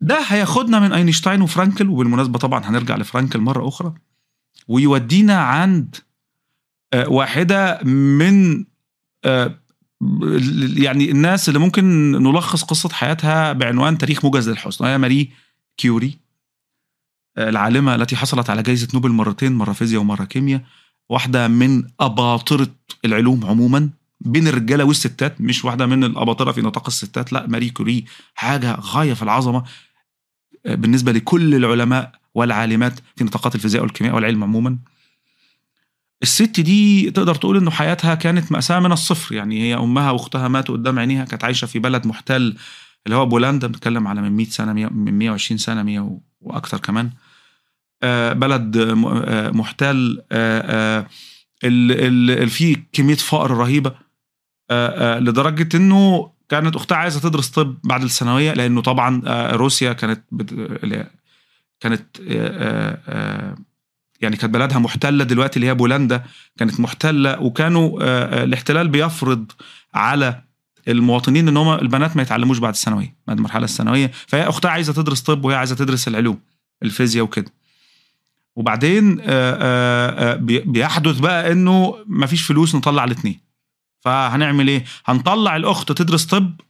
ده هياخدنا من أينشتاين وفرانكل وبالمناسبة طبعا هنرجع لفرانكل مرة أخرى ويودينا عند آه، واحدة من آه، يعني الناس اللي ممكن نلخص قصة حياتها بعنوان تاريخ موجز للحزن وهي ماري كيوري آه، العالمة التي حصلت على جائزة نوبل مرتين مرة فيزياء ومرة كيمياء واحدة من أباطرة العلوم عموما بين الرجالة والستات مش واحدة من الأباطرة في نطاق الستات لا ماري كوري حاجة غاية في العظمة. بالنسبة لكل العلماء والعالمات في نطاقات الفيزياء والكيمياء والعلم عموما الست دي تقدر تقول إنه حياتها كانت مأساة من الصفر. يعني هي أمها وأختها ماتوا قدام عينيها كانت عايشة في بلد محتل اللي هو بولندا بنتكلم على من 100 سنة 100 من 120 سنة 100 وأكثر كمان. آه، بلد آه، محتل. آه، فيه كمية فقر رهيبة. آه، لدرجة إنه كانت أختها عايزة تدرس طب بعد الثانوية لأنه طبعا آه، روسيا كانت كانت آه، آه، يعني كانت بلدها محتلة دلوقتي اللي هي بولندا كانت محتلة وكانوا الاحتلال بيفرض على المواطنين إن هم البنات ما يتعلموش بعد الثانوية بعد المرحلة الثانوية. فهي أختها عايزة تدرس طب وهي عايزة تدرس العلوم الفيزياء وكده. وبعدين بي- بيحدث بقى إنه مفيش فلوس نطلع الاثنين فهنعمل إيه؟ هنطلع الأخت تدرس طب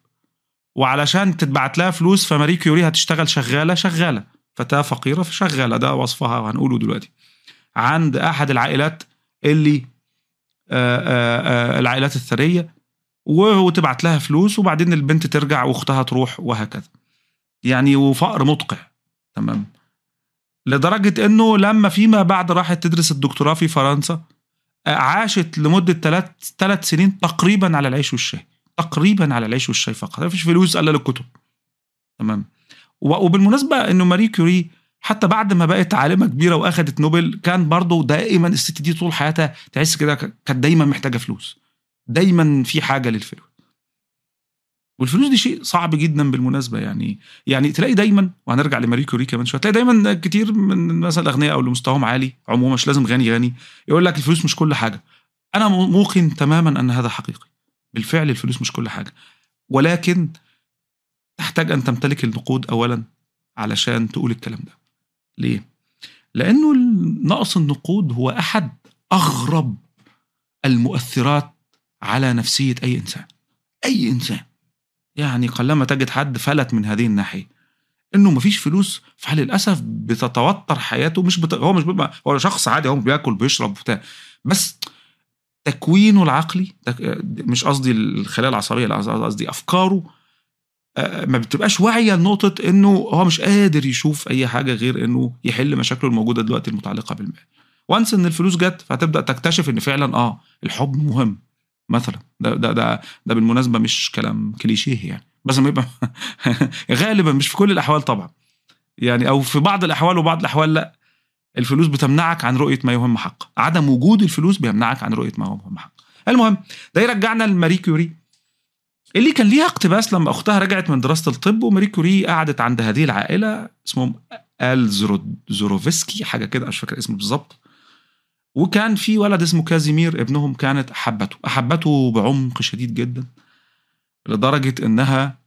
وعلشان تتبعت لها فلوس فماري كيوري هتشتغل شغالة شغالة. فتاة فقيرة فشغالة. ده وصفها وهنقوله دلوقتي. عند أحد العائلات اللي آه، آه، آه، العائلات الثرية وتبعت لها فلوس وبعدين البنت ترجع وأختها تروح وهكذا. يعني وفقر مدقع تمام. لدرجة إنه لما فيما بعد راحت تدرس الدكتوراه في فرنسا عاشت لمدة ثلاث ثلاث سنين تقريبا على العيش والشاي. تقريبا على العيش والشاي فقط. ما فيش فلوس إلا للكتب. تمام. وبالمناسبة إنه ماري كوري حتى بعد ما بقت عالمة كبيرة وأخدت نوبل كان برضه دائما الست دي طول حياتها تحس كده كانت دايما محتاجة فلوس. دايما في حاجة للفلوس. والفلوس دي شيء صعب جدا بالمناسبة يعني يعني تلاقي دايما وهنرجع لماري كوري كمان شوية تلاقي دايما كتير من مثلا الأغنياء أو اللي مستواهم عالي عموما مش لازم غني غني يقول لك الفلوس مش كل حاجة. أنا موقن تماما أن هذا حقيقي. بالفعل الفلوس مش كل حاجة. ولكن تحتاج أن تمتلك النقود اولا علشان تقول الكلام ده. ليه؟ لأنه نقص النقود هو أحد أغرب المؤثرات على نفسية أي إنسان. أي إنسان. يعني قلما تجد حد فلت من هذه الناحية. إنه مفيش فلوس فللأسف بتتوتر حياته مش بت... هو مش بيبقى هو شخص عادي هو بياكل بيشرب بتاع بس تكوينه العقلي تك... مش قصدي الخلايا العصبية لا قصدي أفكاره آه، ما بتبقاش واعية لنقطة إنه هو مش قادر يشوف أي حاجة غير إنه يحل مشاكله الموجودة دلوقتي المتعلقة بالمال. وانس إن الفلوس جت فهتبدأ تكتشف إن فعلا آه الحب مهم. مثلا. ده ده ده, ده بالمناسبة مش كلام كليشيه يعني. بس ما يبقى غالبا مش في كل الأحوال طبعا. يعني أو في بعض الأحوال وبعض الأحوال لا. الفلوس بتمنعك عن رؤية ما يهم حق. عدم وجود الفلوس بيمنعك عن رؤية ما يهم حق. المهم ده يرجعنا لماري كوري اللي كان ليها اقتباس لما أختها رجعت من دراسة الطب وماري كوري قعدت عند هذه العائلة اسمهم ال زوروفسكي حاجة كده مش فاكر اسمه بالظبط. وكان في ولد اسمه كازيمير ابنهم كانت أحبته. أحبته بعمق شديد جدا لدرجة إنها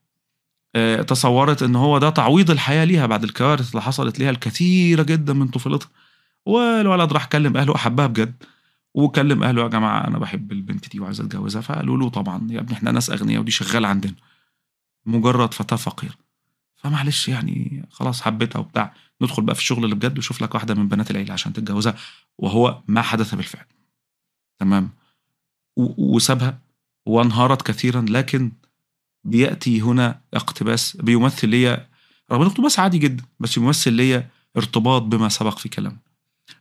آه، تصورت إن هو ده تعويض الحياة ليها بعد الكوارث اللي حصلت ليها الكثيرة جدا من طفولتها. والولد راح كلم أهله أحبها بجد وكلم أهله يا جماعة أنا بحب البنت دي وعايز أتجوزها. فقالوا له طبعا يا ابني إحنا ناس أغنياء ودي شغالة عندنا مجرد فتاة فقيرة. فمعلش يعني خلاص حبيتها وبتاع. ندخل بقى في الشغل اللي بجد وشوف لك واحدة من بنات العيلة عشان تتجوزها وهو ما حدث بالفعل. تمام؟ وسابها وانهارت كثيرا لكن بيأتي هنا اقتباس بيمثل لي رغم إنه اقتباس عادي جدا بس بيمثل لي ارتباط بما سبق في كلام.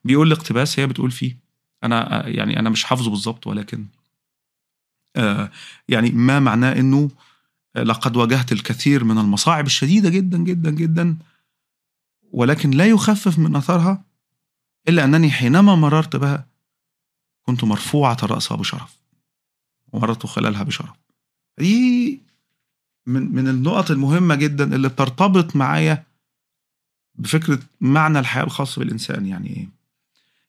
بيقول لي اقتباس هي بتقول فيه أنا يعني أنا مش حافظه بالظبط ولكن آه يعني ما معناه إنه لقد واجهت الكثير من المصاعب الشديدة جدا جدا جدا ولكن لا يخفف من أثرها إلا أنني حينما مررت بها كنت مرفوعة راسها بشرف ومررت خلالها بشرف. دي من من النقط المهمة جدا اللي بترتبط معايا بفكرة معنى الحياة الخاص بالإنسان. يعني إيه؟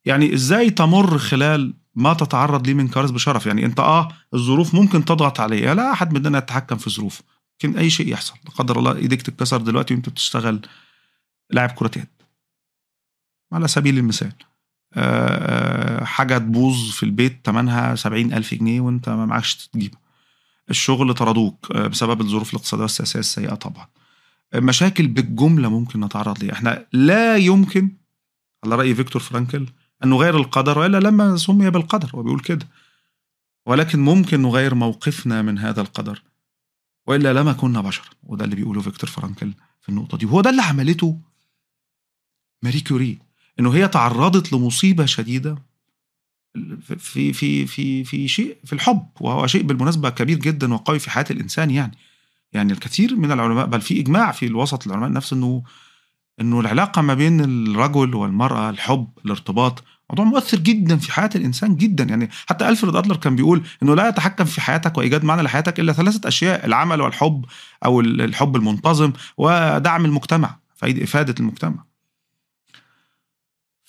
يعني إزاي تمر خلال ما تتعرض ليه من كوارث بشرف؟ يعني أنت آه الظروف ممكن تضغط عليها لا أحد مننا يتحكم في ظروفه يمكن أي شيء يحصل لا قدر الله إيديك تتكسر دلوقتي وأنت بتشتغل. لاعب كرة يد. على سبيل المثال. آه، حاجة تبوظ في البيت ثمنها سبعين ألف جنيه وانت ما معكش تجيبها الشغل طردوك آه، بسبب الظروف الاقتصادية والسياسية السيئة طبعا. مشاكل بالجملة ممكن نتعرض ليها. إحنا لا يمكن على رأي فيكتور فرانكل أن نغير القدر والا لما سمي بالقدر هو بيقول كده. ولكن ممكن نغير موقفنا من هذا القدر وإلا لما كنا بشرا وده اللي بيقوله فيكتور فرانكل في النقطة دي. وهو ده اللي عملته ماري كوري إنه هي تعرضت لمصيبة شديدة في في في في شيء في الحب وهو شيء بالمناسبة كبير جدا وقوي في حياة الإنسان يعني. يعني الكثير من العلماء بل في إجماع في الوسط العلماء نفسه إنه إنه العلاقة ما بين الرجل والمرأة الحب الارتباط موضوع مؤثر جدا في حياة الإنسان جدا. يعني حتى ألفريد أدلر كان بيقول إنه لا يتحكم في حياتك وإيجاد معنى لحياتك إلا ثلاثة أشياء العمل والحب أو الحب المنتظم ودعم المجتمع إفادة المجتمع.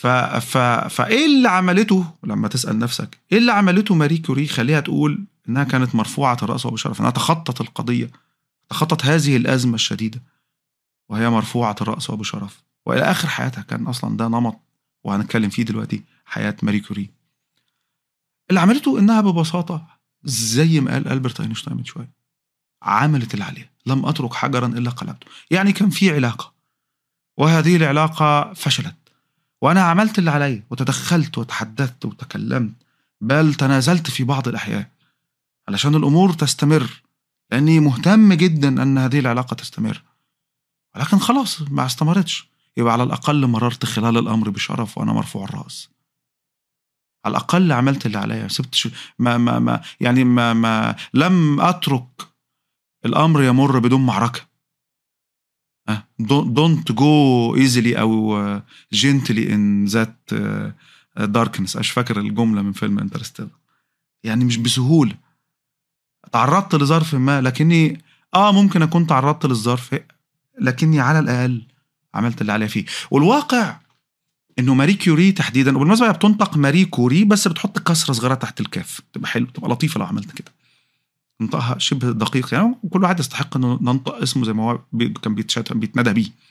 ف... ف... فإيه اللي عملته؟ لما تسأل نفسك إيه اللي عملته ماري كوري خليها تقول إنها كانت مرفوعة الرأس وبشرف إنها تخطت القضية تخطت هذه الأزمة الشديدة وهي مرفوعة الرأس وبشرف. وإلى آخر حياتها كان أصلا ده نمط وهنتكلم فيه دلوقتي حياة ماري كوري. اللي عملته إنها ببساطة زي ما قال ألبرت أينشتاين من شوية عملت اللي عليها لم أترك حجرا إلا قلبته. يعني كان في علاقة وهذه العلاقة فشلت. وأنا عملت اللي عليا وتدخلت وتحدثت وتكلمت بل تنازلت في بعض الأحيان. علشان الأمور تستمر لأني مهتم جدا أن هذه العلاقة تستمر. ولكن خلاص ما استمرتش. يبقى على الأقل مررت خلال الأمر بشرف وأنا مرفوع الرأس. على الأقل عملت اللي عليا سبت شو ما ما ما يعني ما ما لم أترك الأمر يمر بدون معركة. don't go easily أو gently in that darkness مش فاكر الجملة من فيلم Interstellar؟ يعني مش بسهولة. تعرضت لظرف ما لكني آه ممكن أكون تعرضت للظرف لكني على الأقل عملت اللي عليا فيه. والواقع إنه ماري كيوري تحديدا وبالمناسبة هي بتنطق ماري كوري بس بتحط كسرة صغيرة تحت الكاف. تبقى حلو تبقى لطيفة لو عملت كده. نطقها شبه دقيق يعني وكل واحد يستحق إنه ننطق اسمه زي ما هو كان بيتسمى بيه.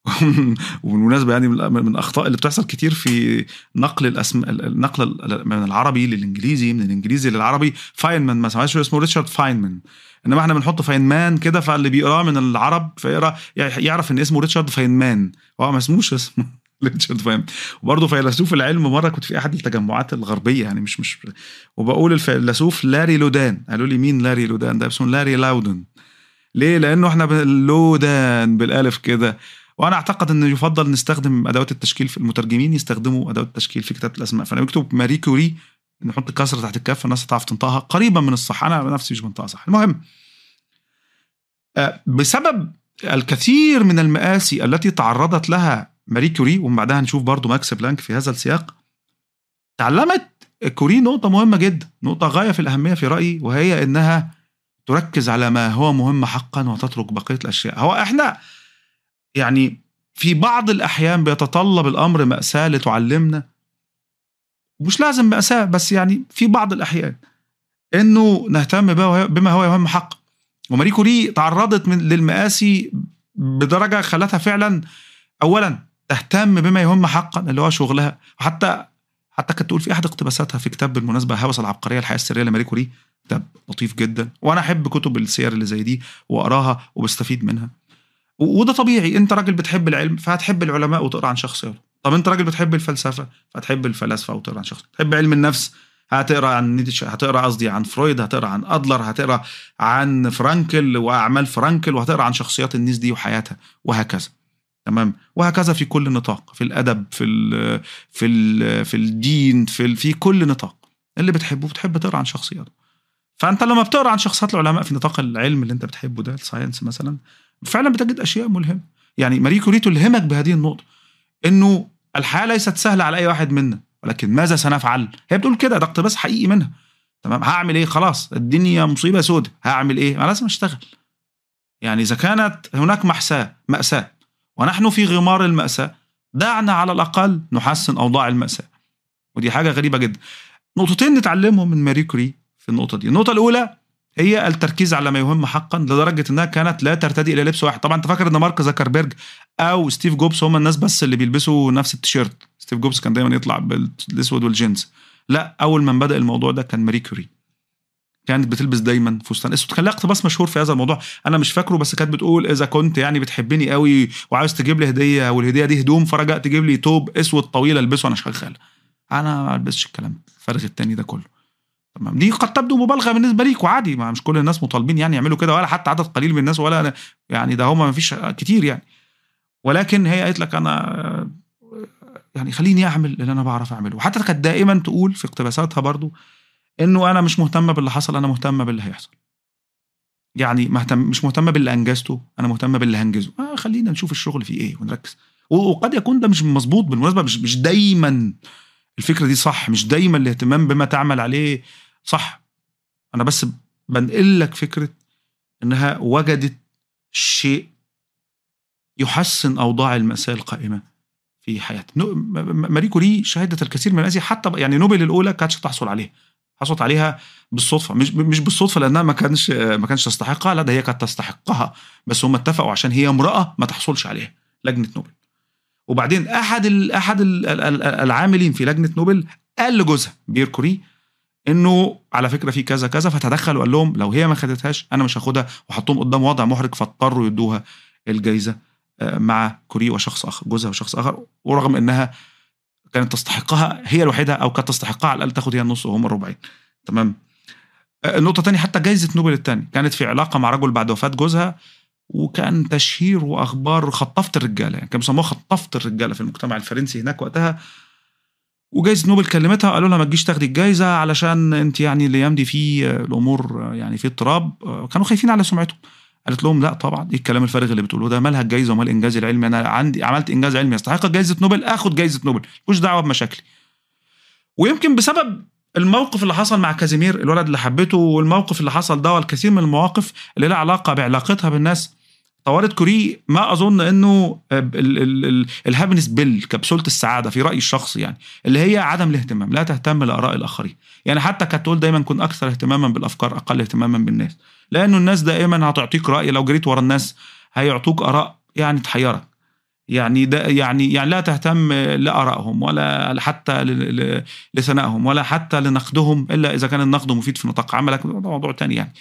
وبالمناسبة يعني من الأخطاء اللي بتحصل كتير في نقل الاسم النقل من العربي للإنجليزي من الإنجليزي للعربي. فاينمان مثلا اسمه ريتشارد فاينمان إنما إحنا بنحط فاينمان كده فاللي بيقراه من العرب فيقرا يعرف إن اسمه ريتشارد فاينمان هو ما اسموش اسمه. ريتشارد فاهم وبرضه فيلسوف العلم مرة كنت في أحد التجمعات الغربية يعني مش مش وبقول الفيلسوف لاري لودان. قالوا لي مين لاري لودان ده؟ اسمه لاري لاودن. ليه؟ لأنه إحنا لودان بالألف كده. وأنا أعتقد إنه يفضل نستخدم أدوات التشكيل في المترجمين يستخدموا أدوات التشكيل في كتابة الأسماء. فانا بكتب ماري كوري نحط كسره تحت الكاف الناس تعرف تنطقها قريبا من الصح. أنا نفسي مش بنطقها صح. المهم بسبب الكثير من المآسي التي تعرضت لها ماري كوري ومن بعدها نشوف برضو ماكس بلانك في هذا السياق. تعلمت كوري نقطة مهمة جدا نقطة غاية في الأهمية في رأيي وهي إنها تركز على ما هو مهم حقا وتترك بقية الأشياء. هو إحنا يعني في بعض الأحيان بيتطلب الأمر مأساة لتعلمنا. مش لازم مأساة بس يعني في بعض الأحيان إنه نهتم بما هو مهم حقا وماري كوري تعرضت من للمآسي بدرجة خلتها فعلا أولا تهتم بما يهم حقا اللي هو شغلها. وحتى حتى كانت تقول في أحد اقتباساتها في كتاب بالمناسبة هوس العبقرية الحياة السرية لماري كوري كتاب لطيف جدا. وأنا أحب كتب السير اللي زي دي وأقراها وبستفيد منها. وده طبيعي. أنت راجل بتحب العلم فهتحب العلماء وتقرأ عن شخصياتهم طب أنت راجل بتحب الفلسفة فهتحب الفلاسفة وتقرأ عن شخص. تحب علم النفس هتقرأ عن نيتشه هتقرأ قصدي عن فرويد هتقرأ عن أدلر هتقرأ عن فرانكل وأعمال فرانكل وهتقرأ عن شخصيات الناس دي وحياتها وهكذا. تمام؟ وهكذا في كل نطاق في الأدب في ال في ال في الدين في ال في كل نطاق. اللي بتحبه بتحب تقرأ عن شخصياته. فأنت لما بتقرأ عن شخصيات العلماء في نطاق العلم اللي أنت بتحبه ده ال science مثلا فعلا بتجد أشياء ملهمة. يعني ماري كوري تلهمك بهذه النقطة إنه الحياة ليست سهلة على أي واحد منا ولكن ماذا سنفعل؟ هي بتقول كده ده اقتباس حقيقي منها. تمام؟ هعمل إيه؟ خلاص الدنيا مصيبة سودة. هعمل إيه؟ ما لازم أشتغل. يعني إذا كانت هناك محساة مأساة ونحن في غمار المأساة. دعنا على الأقل نحسن أوضاع المأساة. ودي حاجة غريبة جدا. نقطتين نتعلمهم من ماري كوري في النقطة دي. النقطة الأولى هي التركيز على ما يهم حقا لدرجة إنها كانت لا ترتدي إلا لبس واحد. طبعا أنت فاكر إن مارك زكربيرج أو ستيف جوبز هم الناس بس اللي بيلبسوا نفس التيشيرت. ستيف جوبز كان دايما يطلع بالأسود والجينز. لا أول من بدأ الموضوع ده كان ماري كوري. كانت بتلبس دايما فستان أسود. كان لها اقتباس مشهور في هذا الموضوع. أنا مش فاكره بس كانت بتقول إذا كنت يعني بتحبني قوي وعاوز تجيب لي هدية والهدية دي هدوم فرجاء تجيب لي توب أسود طويل ألبسه وأنا شغال. أنا ما ألبسش الكلام الفارغ التاني ده كله. تمام. دي قد تبدو مبالغة بالنسبة ليك وعادي. ما مش كل الناس مطالبين يعني يعملوا كده ولا حتى عدد قليل من الناس ولا يعني ده هم ما فيش كتير يعني. ولكن هي قالت لك أنا يعني خليني أعمل اللي أنا بعرف أعمله. وحتى كانت دائما تقول في اقتباساتها برضو إنه أنا مش مهتمه باللي حصل أنا مهتمه باللي هيحصل. يعني مهتم مش مهتمه باللي أنجزته أنا مهتمه باللي هنجزه. آه خلينا نشوف الشغل فيه إيه ونركز. وقد يكون ده مش مظبوط بالمناسبة مش مش دايما الفكرة دي صح مش دايما الاهتمام بما تعمل عليه صح. أنا بس بنقل لك فكرة إنها وجدت شيء يحسن أوضاع المأساة القائمة في حياتها ماري كوري شهدت الكثير من الناس حتى يعني نوبل الأولى كانتش تحصل عليها. حصلت عليها بالصدفة. مش مش بالصدفة لأنها ما كانش ما كانش تستحقها. لا ده هي كانت تستحقها. بس هم اتفقوا عشان هي امرأة ما تحصلش عليها. لجنة نوبل. وبعدين أحد ال أحد ال العاملين في لجنة نوبل قال لجوزها بير كوري إنه على فكرة في كذا كذا فتدخل وقال لهم لو هي ما خدتهاش أنا مش هاخدها وحطهم قدام وضع محرج فاضطروا يدوها الجائزه مع كوري وشخص آخر جوزها وشخص آخر ورغم إنها كانت تستحقها هي الوحيدة أو كانت تستحقها على الأقل تاخد هي النص وهم الربعين. تمام؟ النقطة الثانية حتى جائزة نوبل الثانية كانت في علاقة مع رجل بعد وفاة جوزها وكان تشهير وأخبار خطفت الرجالة يعني كانوا بيسموها خطفت الرجالة في المجتمع الفرنسي هناك وقتها. وجائزة نوبل كلمتها وقالوا لها ما تجيش تاخدي الجائزة علشان أنت يعني الأيام دي في الأمور يعني في اضطراب. كانوا خايفين على سمعتهم قالت لهم لا طبعا إيه الكلام الفارغ اللي بتقولوه ده مالها الجائزه ومال الانجاز العلمي أنا عندي عملت إنجاز علمي يستحق جائزه نوبل؟ آخد جائزه نوبل مش دعوة بمشاكلي. ويمكن بسبب الموقف اللي حصل مع كازيمير الولد اللي حبته والموقف اللي حصل ده والكثير من المواقف اللي لها علاقة بعلاقتها بالناس طورت كوري ما أظن إنه ال happiness pill كبسولة السعادة في رايي الشخصي يعني اللي هي عدم الاهتمام لا تهتم لآراء الآخرين. يعني حتى كانت تقول دايما كن أكثر اهتماما بالأفكار أقل اهتماما بالناس. لأنه الناس دائما هتعطيك رأي لو جريت ورا الناس هيعطوك آراء يعني تحيرك. يعني ده يعني يعني لا تهتم لآرائهم ولا حتى لثنائهم ولا حتى لنقدهم إلا إذا كان النقد مفيد في نطاق عملك. ده موضوع تاني يعني.